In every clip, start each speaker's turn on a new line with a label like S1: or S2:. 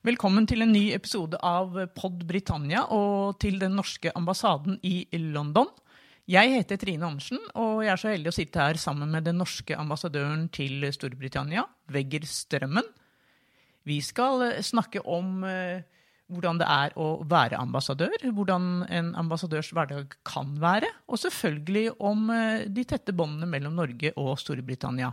S1: Velkommen til en ny episode av Pod Britannia og til den norske ambassaden i London. Jeg heter Trine Andersen, og jeg er så heldig å sitte her sammen med den norske ambassadøren til Storbritannia, Vegger Strømmen. Vi skal eh, snakke om eh, hvordan det er å være ambassadør, hvordan en ambassadørs hverdag kan være, og selvfølgelig om eh, de tette båndene mellom Norge og Storbritannia.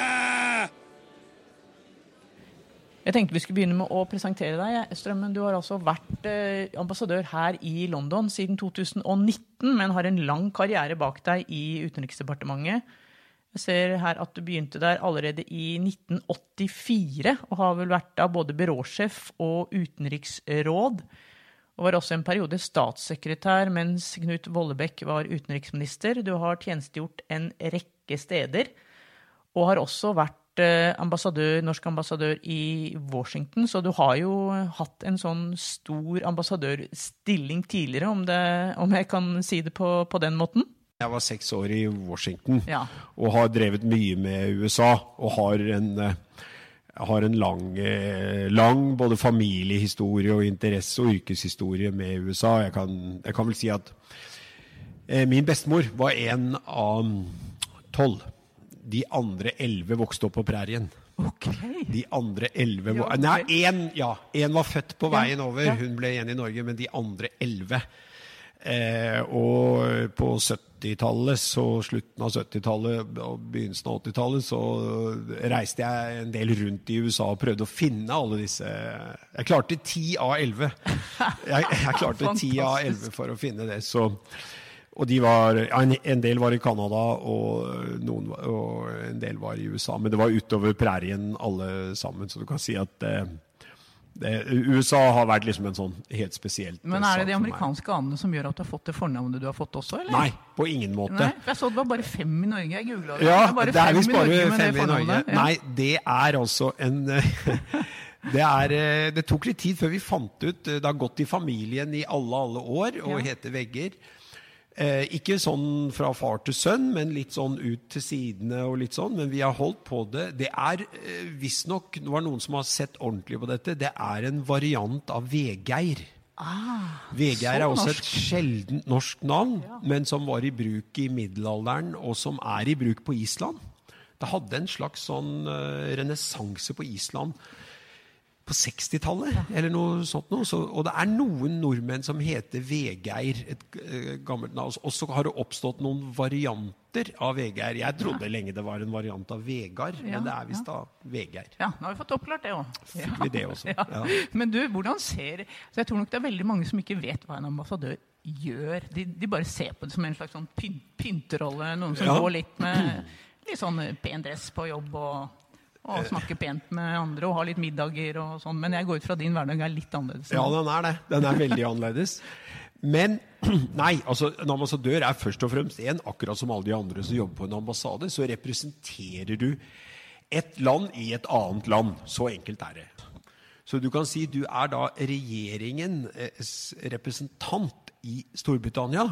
S1: Jeg tenkte vi skulle begynne med å presentere deg. Strømmen, du har altså vært eh, ambassadør her i London siden 2019, men har en lang karriere bak deg i Utenriksdepartementet. Jeg ser her at du begynte der allerede i 1984, og har vel vært da både byråsjef og utenriksråd. Og var også en periode statssekretær mens Knut Vollebekk var utenriksminister. Du har tjenestegjort en rekke steder, og har også vært eh, ambassadør, norsk ambassadør i Washington, så du har jo hatt en sånn stor ambassadørstilling tidligere, om, det, om jeg kan si det på, på den måten?
S2: Jeg var seks år i Washington
S1: Ja.
S2: og har drevet mye med USA. Og har en, eh, har en lang, eh, lang både familiehistorie og interesse og yrkeshistorie med USA. Jeg kan, jeg kan vel si at eh, min bestemor var en av tolv. De andre elleve vokste opp på prærien.
S1: Ok.
S2: De andre elleve
S1: Ja,
S2: Nei,
S1: ok.
S2: én ja, var født på veien over.
S1: ja.
S2: Hun ble igjen i Norge, men de andre elleve eh, Og på 70-tallet, så slutten av 70-tallet og begynnelsen av 80-tallet, så reiste jeg en del rundt i USA og prøvde å finne alle disse Jeg klarte ti av elleve. Jeg, jeg klarte ti av elleve for å finne det. Så og de var, en, en del var i Canada, og, noen, og en del var i USA. Men det var utover prærien alle sammen, så du kan si at eh, det, USA har vært liksom en sånn helt spesielt
S1: Men er det de amerikanske anene som gjør at du har fått det fornavnet du har fått også, eller?
S2: Nei, på ingen måte.
S1: Nei, for jeg så det var bare fem i Norge. Jeg googla det.
S2: Ja,
S1: det er
S2: det er
S1: fem
S2: visst
S1: i
S2: bare fem i Norge.
S1: Ja.
S2: Nei, det er altså en det, er, det tok litt tid før vi fant ut Det har gått i familien i alle, alle år og
S1: Ja.
S2: heter Vegger. Eh, ikke sånn fra far til sønn, men litt sånn ut til sidene og litt sånn. Men vi har holdt på det. Det er eh, visstnok Det var noen som har sett ordentlig på dette. Det er en variant av Vegeir. Veggeir er også
S1: norsk.
S2: et sjeldent norsk navn, men som var i bruk i middelalderen, og som er i bruk på Island. Det hadde en slags sånn uh, renessanse på Island på 60-tallet, eller noe sånt noe. Så, og det er noen nordmenn som heter Vegeir, et uh, gammelt navn. Og så har det oppstått noen varianter av Vegeir. Jeg trodde lenge det var en variant av Vegard,
S1: Ja,
S2: men det er visst da Vegeir.
S1: Ja, nå har vi fått oppklart det òg.
S2: Fikk vi det også,
S1: Ja.
S2: ja.
S1: Men du, hvordan ser Så Jeg tror nok det er veldig mange som ikke vet hva en ambassadør gjør. De, de bare ser på det som en slags sånn pyn pynterolle. Noen som
S2: Ja.
S1: går litt med litt sånn pen dress på jobb og. Og snakke pent med andre og ha litt middager og sånn. Men jeg går ut fra din hverdag er litt annerledes.
S2: Ja, den er det. Den er veldig annerledes. Men nei, altså en ambassadør er først og fremst en, akkurat som alle de andre som jobber på en ambassade, så representerer du et land i et annet land. Så enkelt er det. Så du kan si du er da regjeringens representant i Storbritannia.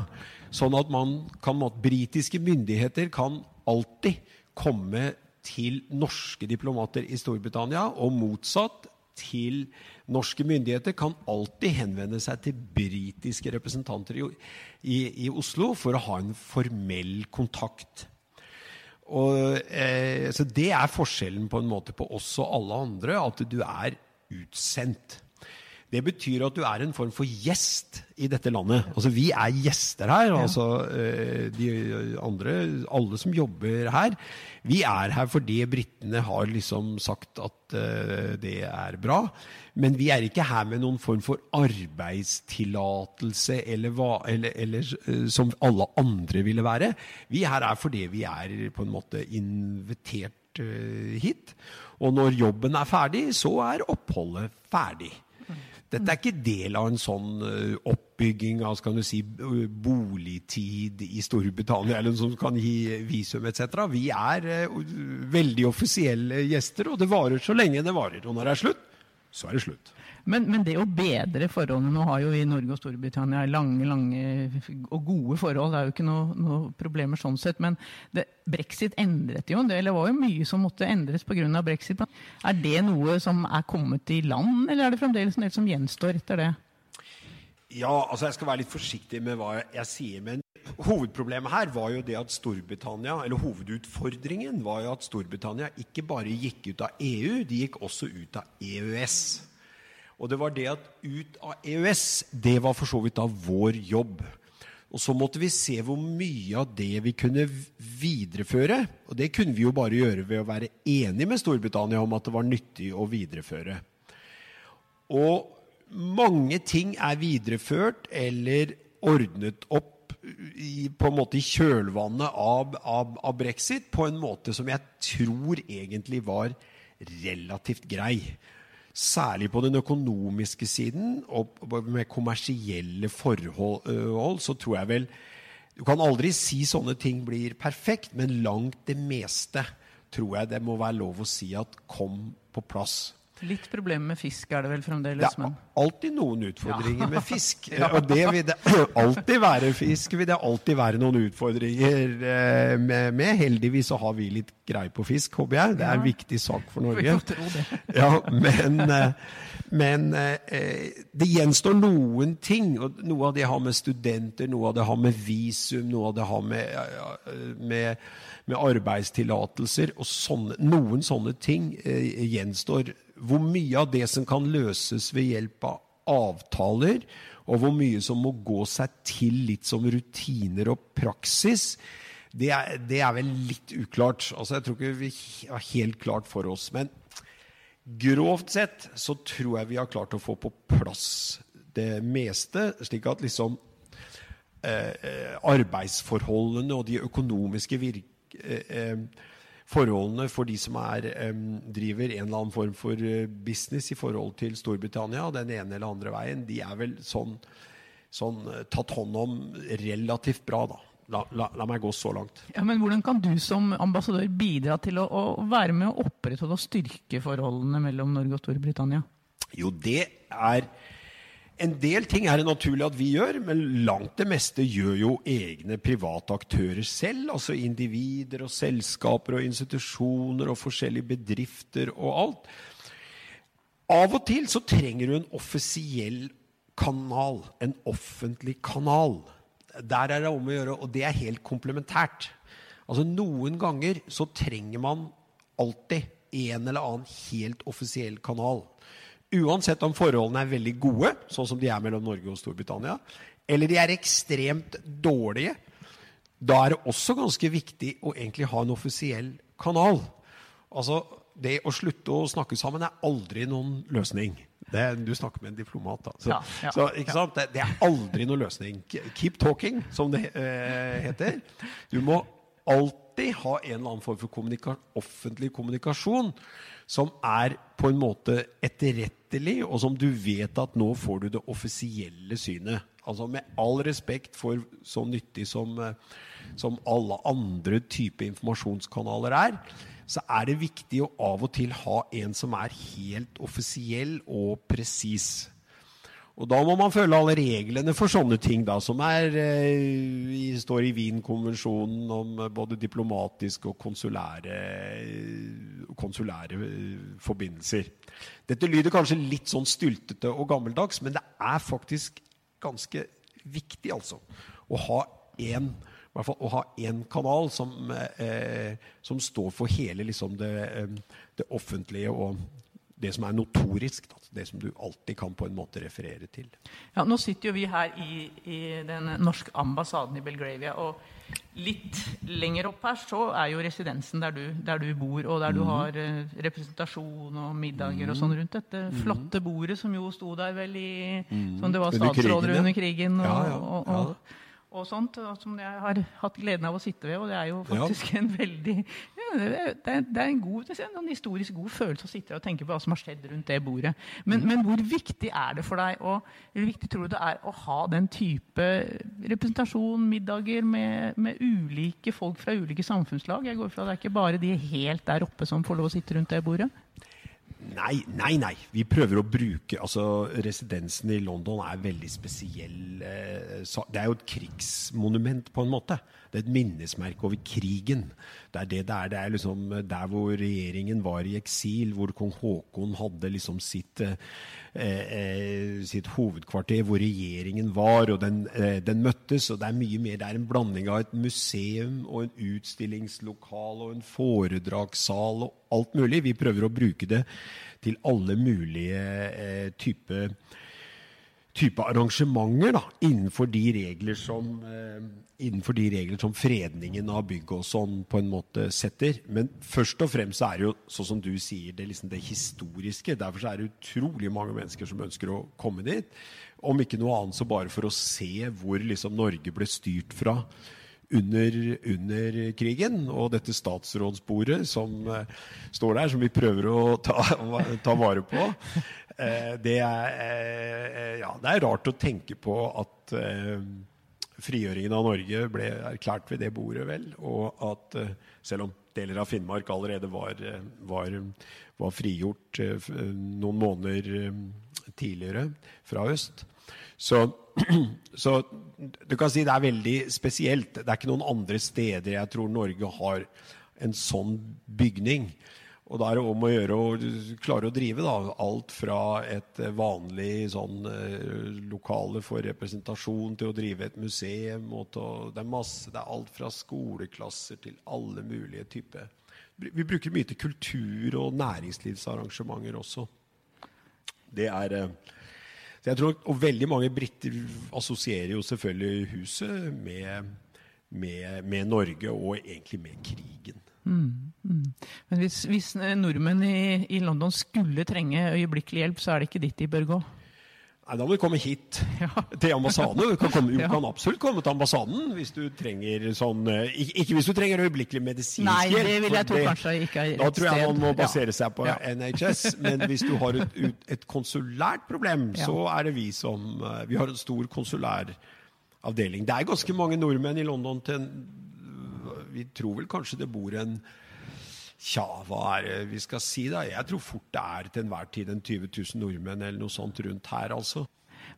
S2: Sånn at man kan, måtte britiske myndigheter kan alltid komme til norske diplomater i Storbritannia, og motsatt til norske myndigheter kan alltid henvende seg til britiske representanter i, i, i Oslo for å ha en formell kontakt. Og, eh, så det er forskjellen på en måte på oss og alle andre, at du er utsendt. Det betyr at du er en form for gjest i dette landet. Altså Vi er gjester her. altså eh, De andre, alle som jobber her. Vi er her fordi britene har liksom sagt at eh, det er bra. Men vi er ikke her med noen form for arbeidstillatelse eller, hva, eller, eller eh, som alle andre ville være. Vi her er fordi vi er på en måte invitert hit. Og når jobben er ferdig, så er oppholdet ferdig. Dette er ikke del av en sånn eh, oppbygging av skal du si, eh, boligtid i Storbritannia, eller noe som kan gi visum etc. Vi er eh, veldig offisielle gjester, og det varer så lenge det varer. Og når det er slutt, så er det slutt.
S1: Men, men det å bedre forholdene Nå har jo vi i Norge og Storbritannia lange lange og gode forhold. Det er jo ikke noe, noe problemer sånn sett. Men det, brexit endret jo en del. Det var jo mye som måtte endres pga. brexit. Er det noe som er kommet i land, eller er det fremdeles en del som gjenstår etter det?
S2: Ja, altså jeg skal være litt forsiktig med hva jeg sier. Men hovedproblemet her var jo det at Storbritannia, eller hovedutfordringen var jo at Storbritannia ikke bare gikk ut av EU, de gikk også ut av EØS. Og det var det at ut av EØS, det var for så vidt da vår jobb. Og så måtte vi se hvor mye av det vi kunne videreføre. Og det kunne vi jo bare gjøre ved å være enige med Storbritannia om at det var nyttig å videreføre. Og mange ting er videreført eller ordnet opp i, på en måte i kjølvannet av, av, av brexit på en måte som jeg tror egentlig var relativt grei. Særlig på den økonomiske siden og med kommersielle forhold så tror jeg vel Du kan aldri si sånne ting blir perfekt, men langt det meste tror jeg det må være lov å si at kom på plass.
S1: Litt problemer med fisk er det vel fremdeles?
S2: Det er alltid noen utfordringer ja. med fisk. Og det vil det alltid være. Fisk vil det alltid være noen utfordringer med. med. Heldigvis så har vi litt greie på fisk, håper jeg. Det er en viktig sak for Norge. Ja, men, men det gjenstår noen ting. og Noe av det har med studenter, noe av det har med visum, noe av det har med, med, med arbeidstillatelser. Og sånne, noen sånne ting gjenstår hvor mye av det som kan løses ved hjelp av avtaler, og hvor mye som må gå seg til litt som rutiner og praksis, det er, det er vel litt uklart. Altså, jeg tror ikke vi har helt klart for oss. Men grovt sett så tror jeg vi har klart å få på plass det meste, slik at liksom eh, arbeidsforholdene og de økonomiske virk... Eh, eh, forholdene for de som er, um, driver en eller annen form for uh, business i forhold til Storbritannia, den ene eller andre veien, de er vel sånn, sånn tatt hånd om relativt bra, da. La, la, la, meg gå så langt.
S1: Ja, men Hvordan kan du som ambassadør bidra til å, å være med å opprettholde og styrke forholdene mellom Norge og Storbritannia?
S2: Jo, det er en del ting er det naturlig at vi gjør, men langt det meste gjør jo egne private aktører selv. Altså individer og selskaper og institusjoner og forskjellige bedrifter og alt. Av og til så trenger du en offisiell kanal. En offentlig kanal. Der er det om å gjøre, og det er helt komplementært. Altså Noen ganger så trenger man alltid en eller annen helt offisiell kanal. Uansett om forholdene er veldig gode, sånn som de er mellom Norge og Storbritannia, eller de er ekstremt dårlige, da er det også ganske viktig å egentlig ha en offisiell kanal. Altså, Det å slutte å snakke sammen er aldri noen løsning. Det, du snakker med en diplomat, da. Så, ja, ja, så ja. Det, det, er aldri noen løsning. Keep talking, som det eh, heter. Du må alltid ha en eller annen form for kommunika offentlig kommunikasjon som er på en måte etterrettelig, og som du vet at nå får du det offisielle synet. Altså Med all respekt for så nyttig som, eh, som alle andre typer informasjonskanaler er, så er det viktig å av og til ha en som er helt offisiell og presis. Og da må man følge alle reglene for sånne ting, da, som er, eh, står i Wien-konvensjonen om både diplomatiske og konsulære, konsulære eh, forbindelser. Dette lyder kanskje litt sånn styltete og gammeldags, men det er faktisk ganske viktig, altså, å ha én i hvert fall å ha én kanal som, eh, som, står for hele liksom, det, eh, det offentlige og det som er notorisk. Da, det som du alltid kan på en måte referere til.
S1: Ja, Nå sitter jo vi her i, i den norske ambassaden i Belgravia. og Litt lenger opp her så er jo residensen der du, der du bor, og der du mm. har eh, representasjon og middager mm. og sånn rundt dette mm. flotte bordet som jo sto der vel i mm. Som det var statsråder under krigen. og, ja, ja, ja. og, og og sånt, som jeg har hatt gleden av å sitte ved. Og det er jo faktisk ja. en veldig det er, det er en, god, en historisk god følelse å sitte og tenke på hva som har skjedd rundt det bordet. Men, men hvor viktig er det for deg, og hvor viktig tror du det er å ha den type representasjon, middager med, med ulike folk fra ulike samfunnslag? Jeg går fra Det er ikke bare de helt der oppe som får lov å sitte rundt det bordet?
S2: Nei, nei, nei. Vi prøver å bruke Altså, residensen i London er veldig spesiell. eh, Det er jo et krigsmonument, på en måte. Det er et minnesmerke over krigen. Det er det det er. Det er liksom der hvor regjeringen var i eksil, hvor kong Haakon hadde liksom sitt, eh, eh, sitt hovedkvarter, hvor regjeringen var, og den, eh, den møttes. Og det er mye mer. Det er en blanding av et museum og en utstillingslokal og en foredragssal og alt mulig. Vi prøver å bruke det til alle mulige eh, typer type arrangementer da, innenfor de regler som eh, innenfor de regler som fredningen av bygg og sånn på en måte setter. Men først og fremst er det jo, sånn som du sier, det, liksom det historiske. Derfor er det utrolig mange mennesker som ønsker å komme dit. Om ikke noe annet så bare for å se hvor liksom Norge ble styrt fra under, under krigen. Og dette statsrådsbordet som uh, står der, som vi prøver å ta, ta vare på. Eh, det, er, eh, ja, det er rart å tenke på at eh, frigjøringen av Norge ble erklært ved det bordet, vel. Og at eh, selv om deler av Finnmark allerede var, eh, var, var frigjort eh, noen måneder eh, tidligere fra øst, så, så du kan si det er veldig spesielt. Det er ikke noen andre steder jeg tror Norge har en sånn bygning. Og da er det om å gjøre å klare å drive da, alt fra et vanlig sånn eh, lokale for representasjon til å drive et museum. Å- det, er masse, det er alt fra skoleklasser til alle mulige typer Vi bruker mye til kultur- og næringslivsarrangementer også. Det er eh, jeg tror, Og veldig mange briter assosierer jo selvfølgelig huset med, med, med Norge og egentlig med krigen.
S1: Men hvis, hvis nordmenn i, i London skulle trenge øyeblikkelig hjelp, så er det ikke dit de bør gå.
S2: Nei, Da må du komme hit, til ambassaden. Du kan, komme, du kan absolutt komme til ambassaden hvis du trenger sånn eh, Ikke, hvis du trenger øyeblikkelig medisinsk
S1: Nei,
S2: hjelp.
S1: det vil jeg tro kanskje ikke er
S2: Da tror jeg man må basere seg på
S1: Ja.
S2: NHS. Men hvis du har et, et konsulært problem,
S1: Ja.
S2: så er det vi som eh, Vi har en stor konsulær avdeling. Det er ganske mange nordmenn i London til Vi tror vel kanskje det bor en Tja, hva er det vi skal si, da? Jeg tror fort det er til enhver tid en 20 000 nordmenn eller noe sånt rundt her, altså.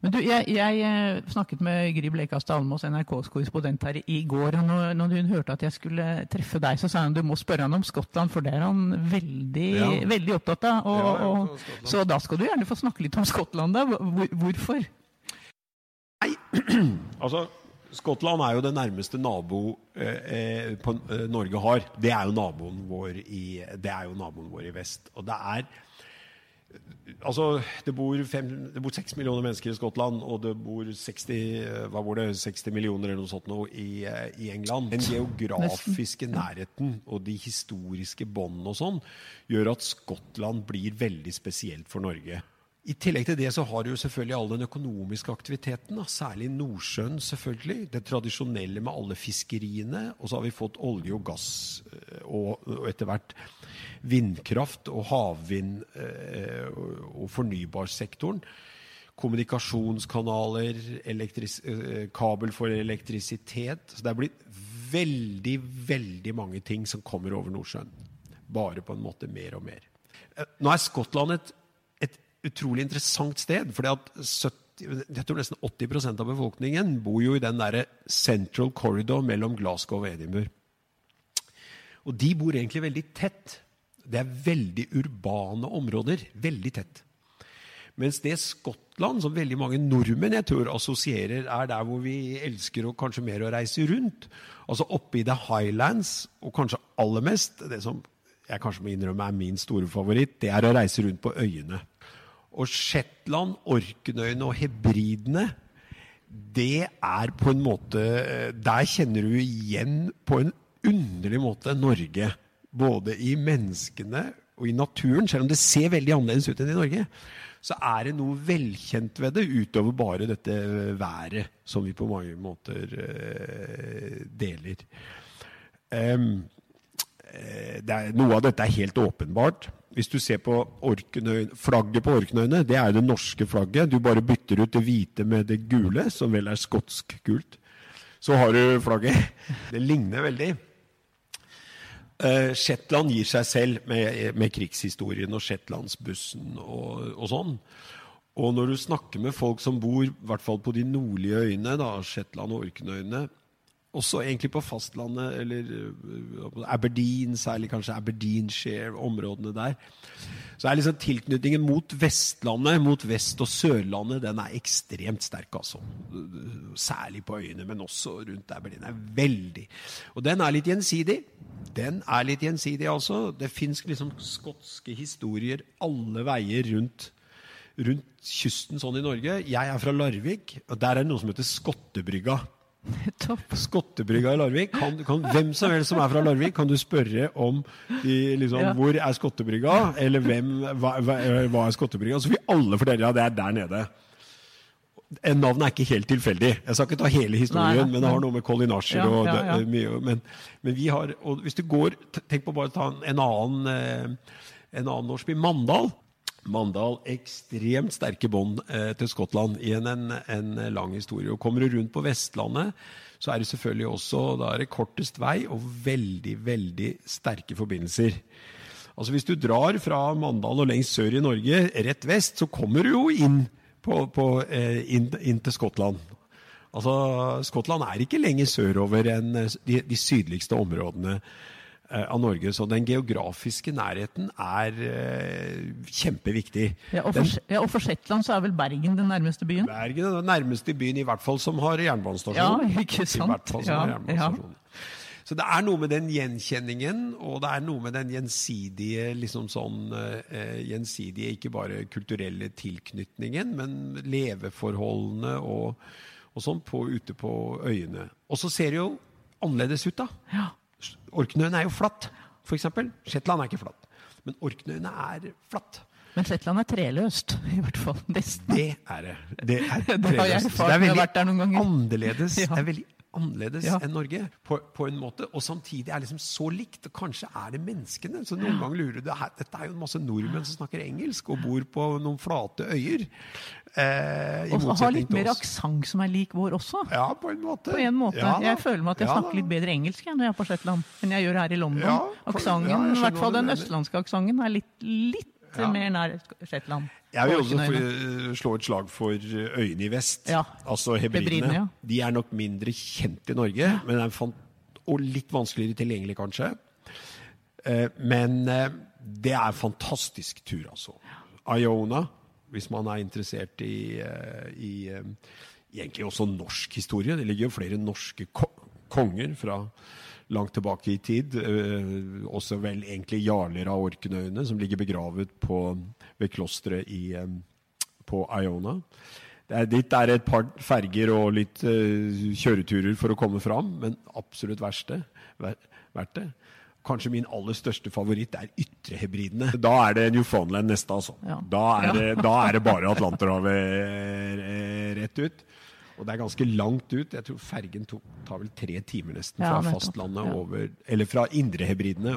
S1: Men du, jeg, jeg eh, snakket med Gry Blekastad Almås, NRKs korrespondent her i går. og når, når hun hørte at jeg skulle treffe deg, så sa hun du må spørre han om Skottland, for det er han veldig,
S2: Ja.
S1: veldig opptatt av. Og,
S2: Ja,
S1: og, så da skal du gjerne få snakke litt om Skottland. da. Hvor, hvorfor?
S2: Altså, Skottland er jo det nærmeste nabo eh, eh, på, eh, Norge har. Det er jo naboen vår i, det er jo naboen vår i vest. Og det er Altså, det bor, fem, det bor 6 millioner mennesker i Skottland, og det bor 60, eh, hva bor det, 60 millioner eller noe sånt nå i, eh, i England. Den geografiske nærheten og de historiske båndene og sånn gjør at Skottland blir veldig spesielt for Norge. I tillegg til det så har du jo selvfølgelig all den økonomiske aktiviteten, da. særlig Nordsjøen selvfølgelig. Det tradisjonelle med alle fiskeriene. Og så har vi fått olje og gass eh, og, og etter hvert vindkraft og havvind eh, og, fornybarsektoren. Kommunikasjonskanaler, eh, kabel for elektrisitet. Så det er blitt veldig, veldig mange ting som kommer over Nordsjøen. Bare på en måte mer og mer. Nå er Skottland et utrolig interessant sted. fordi at 70, jeg tror nesten 80% av befolkningen bor jo i den der central corridor mellom Glasgow og Edinburgh. Og de bor egentlig veldig tett. Det er veldig urbane områder. Veldig tett. Mens det Skottland, som veldig mange nordmenn jeg tror assosierer, er der hvor vi elsker å kanskje mer å reise rundt. Altså oppe i The Highlands, og kanskje aller mest, det som jeg kanskje må innrømme er min store favoritt, det er å reise rundt på øyene. Og Shetland, Orknøyene og Hebridene, det er på en måte Der kjenner du igjen på en underlig måte Norge. Både i menneskene og i naturen. Selv om det ser veldig annerledes ut enn i Norge, så er det noe velkjent ved det, utover bare dette været som vi på mange måter eh, deler. Det er, Noe av dette er helt åpenbart. Hvis du ser på Orknøy, flagget på Orknøyene, det er det norske flagget. Du bare bytter ut det hvite med det gule, som vel er skotsk gult. Så har du flagget. Det ligner veldig. Uh, Shetland gir seg selv med, med krigshistorien og Shetlandsbussen og, og, sånn. Og når du snakker med folk som bor i hvert fall på de nordlige øyene, da, Shetland og Orknøyene, også egentlig på fastlandet, eller uh, Aberdeen, særlig kanskje Aberdeenshire, områdene der, så er liksom tilknytningen mot Vestlandet, mot Vest- og Sørlandet, den er ekstremt sterk, altså. Særlig på øyene, men også rundt Aberdeen. er veldig. Og den er litt gjensidig. Den er litt gjensidig, altså. Det fins liksom skotske historier alle veier rundt, rundt kysten sånn i Norge. Jeg er fra Larvik, og der er det noe som heter Skottebrygga.
S1: Topp.
S2: Skottebrygga i Larvik. Kan, kan, hvem som helst som er fra Larvik, kan du spørre om de, liksom,
S1: Ja.
S2: hvor er Skottebrygga, eller hvem, hva, hva, hva er Skottebrygga? Så vil alle fortelle ja, det er der nede. Eh, Navnet er ikke helt tilfeldig. Jeg skal ikke ta hele historien,
S1: Nei,
S2: men det har noe med kollinasjer
S1: Ja,
S2: og
S1: ja,
S2: mye. Men, men vi har og Hvis du går Tenk på bare å ta en, en annen eh, En annen norsk by. Mandal. Mandal, ekstremt sterke bånd eh, til Skottland i en, en, lang historie. Og Kommer du rundt på Vestlandet, så er det selvfølgelig også da er det kortest vei og veldig, veldig sterke forbindelser. Altså Hvis du drar fra Mandal og lengst sør i Norge, rett vest, så kommer du jo inn, på, på, eh, inn, inn til Skottland. Altså, Skottland er ikke lenger sørover enn eh, de, de sydligste områdene av Norge. Så den geografiske nærheten er eh, kjempeviktig.
S1: Ja, og, for, ja, og for Shetland så er vel Bergen den nærmeste byen?
S2: Bergen er den nærmeste byen i hvert fall som har jernbanestasjon.
S1: Ja, ikke sant? Ja,
S2: jernbanestasjon. Så det er noe med den gjenkjenningen, og det er noe med den gjensidige liksom sånn, eh, gjensidige, ikke bare kulturelle tilknytningen, men leveforholdene og, og sånn på, ute på øyene. Og så ser det jo annerledes ut, da.
S1: Ja.
S2: Orknøyene er jo flatt, f.eks. Shetland er ikke flatt. Men Orknøyene er flatt.
S1: Men Shetland er treløst, i hvert fall. Nesten.
S2: Det er det. Det, er
S1: Det har jeg
S2: treløst. Det er veldig. Annerledes. Det er veldig annerledes
S1: Ja.
S2: enn Norge på, på en måte. Og samtidig er liksom så likt. og Kanskje er det menneskene. Så noen ganger lurer du Dette er jo en masse nordmenn som snakker engelsk og bor på noen flate øyer. Eh,
S1: Og har litt mer aksent som er lik vår også.
S2: Ja, på en måte.
S1: På en måte.
S2: Ja,
S1: jeg føler meg at jeg
S2: Ja,
S1: snakker
S2: da.
S1: litt bedre engelsk jeg, når jeg er på Shetland, enn jeg gjør her i London.
S2: Ja, aksangen,
S1: i hvert fall den østlandske aksenten, er litt, litt
S2: Ja.
S1: mer nær Shetland.
S2: Jeg vil også slå et slag for øyene i vest.
S1: Ja.
S2: Altså hebridene.
S1: Hebridene, ja.
S2: De er nok mindre kjent i Norge, og litt vanskeligere tilgjengelig, kanskje. Eh, Men eh, det er fantastisk tur, altså. Iona, hvis man er interessert i, eh, i eh, egentlig også norsk historie. Det ligger jo flere norske konger fra langt tilbake i tid. eh, også vel egentlig jarler av Orknøyene, som ligger begravet på, ved klosteret i, eh, på Iona. Det er, dit er et par ferger og litt eh, kjøreturer for å komme fram, men absolutt verst det. verdt det. Kanskje min aller største favoritt er Ytrehebridene. Da er det Newfoundland neste, altså.
S1: Ja.
S2: Da, er det, da er det bare Atlanterhavet eh, rett ut. Og det er ganske langt ut. Jeg tror fergen tok, tar vel tre timer nesten fra
S1: ja,
S2: fastlandet
S1: Ja.
S2: over Eller fra Indrehebridene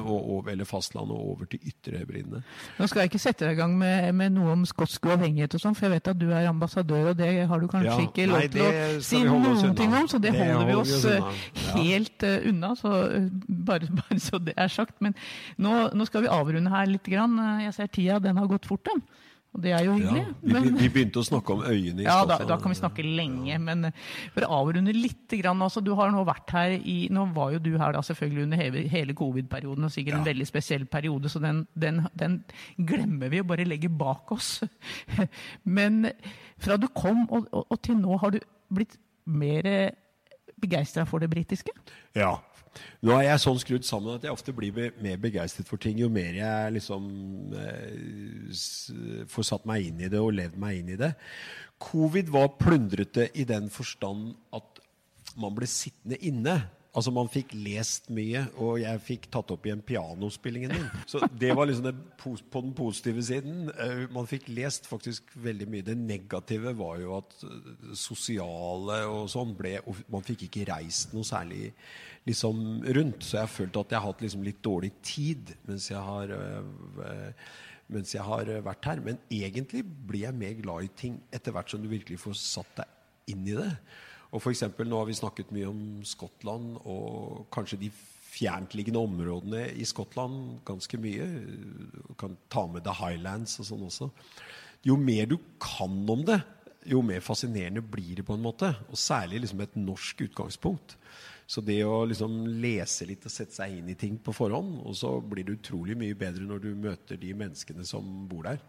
S2: eller fastlandet over til Ytrehebridene.
S1: Nå skal jeg ikke sette deg i gang med, med noe om skotsk uavhengighet og sånn, for jeg vet at du er ambassadør, og det har du kanskje
S2: Ja,
S1: ikke lov til å si noen ting om, så det,
S2: Det
S1: holder vi oss
S2: oss
S1: eh. Helt uh, unna, så uh, bare, bare så det er sagt. Men nå, nå skal vi avrunde her litt. Grann. Jeg ser tida, den har gått fort, den. Og det er jo hyggelig.
S2: vi,
S1: men-
S2: vi begynte å snakke om øyene i
S1: ja, da, da kan vi snakke lenge, men for å avrunde litt grann, altså, Du har nå vært her i Nå var jo du her da selvfølgelig under hele, hele covid-perioden, og sikkert en veldig spesiell periode, så den, den, den glemmer vi å bare legge bak oss. Men fra du kom og, og, og til nå, har du blitt mer begeistra for det britiske?
S2: Ja. Nå er jeg sånn skrudd sammen at jeg ofte blir mer begeistret for ting jo mer jeg liksom eh, får satt meg inn i det og levd meg inn i det. Covid var plundrete i den forstand at man ble sittende inne. Altså Man fikk lest mye, og jeg fikk tatt opp igjen pianospillingen min. Så det var liksom det, på den positive siden. Eh, Man fikk lest faktisk veldig mye. Det negative var jo at eh, sosiale og sånn ble og Man fikk ikke reist noe særlig liksom rundt. Så jeg har følt at jeg har hatt liksom litt dårlig tid mens jeg har eh, mens jeg har vært her. Men egentlig blir jeg mer glad i ting etter hvert som du virkelig får satt deg inn i det. Og for eksempel, Nå har vi snakket mye om Skottland og kanskje de fjerntliggende områdene i Skottland ganske mye. Du kan ta med The Highlands og sånn også. Jo mer du kan om det, jo mer fascinerende blir det på en måte. Og særlig liksom et norsk utgangspunkt. Så det å liksom lese litt og sette seg inn i ting på forhånd, og så blir det utrolig mye bedre når du møter de menneskene som bor der.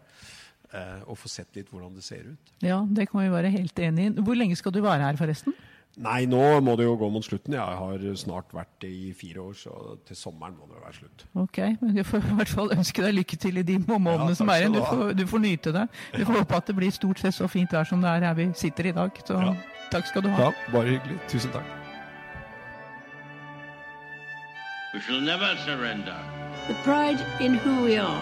S2: Eh, og få sett litt hvordan det ser ut.
S1: Ja, det kan vi være helt enig i. Hvor lenge skal du være her, forresten?
S2: Nei, nå må det jo gå mot slutten. Jeg har snart vært i fire år, så til sommeren må det være slutt.
S1: Ok, men Jeg får i hvert fall ønske deg lykke til i de månedene
S2: Ja,
S1: som er igjen. Du, du får- nyte det. Vi får håpe at det blir stort sett så fint vær som det er her vi sitter i dag. Så
S2: Ja.
S1: takk skal du ha.
S2: Ja, bare hyggelig. Tusen takk.
S3: We shall never surrender.
S4: The pride in who we are